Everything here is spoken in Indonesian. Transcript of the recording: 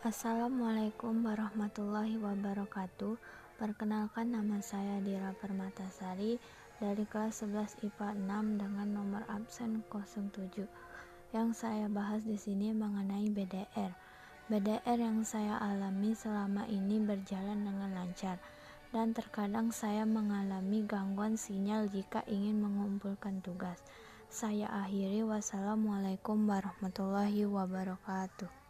Assalamualaikum warahmatullahi wabarakatuh Perkenalkan nama saya Dira Permatasari dari kelas 11 IPA 6 dengan nomor absen 07 Yang saya bahas di sini mengenai BDR BDR yang saya alami selama ini berjalan dengan lancar dan terkadang saya mengalami gangguan sinyal jika ingin mengumpulkan tugas. Saya akhiri wassalamualaikum warahmatullahi wabarakatuh.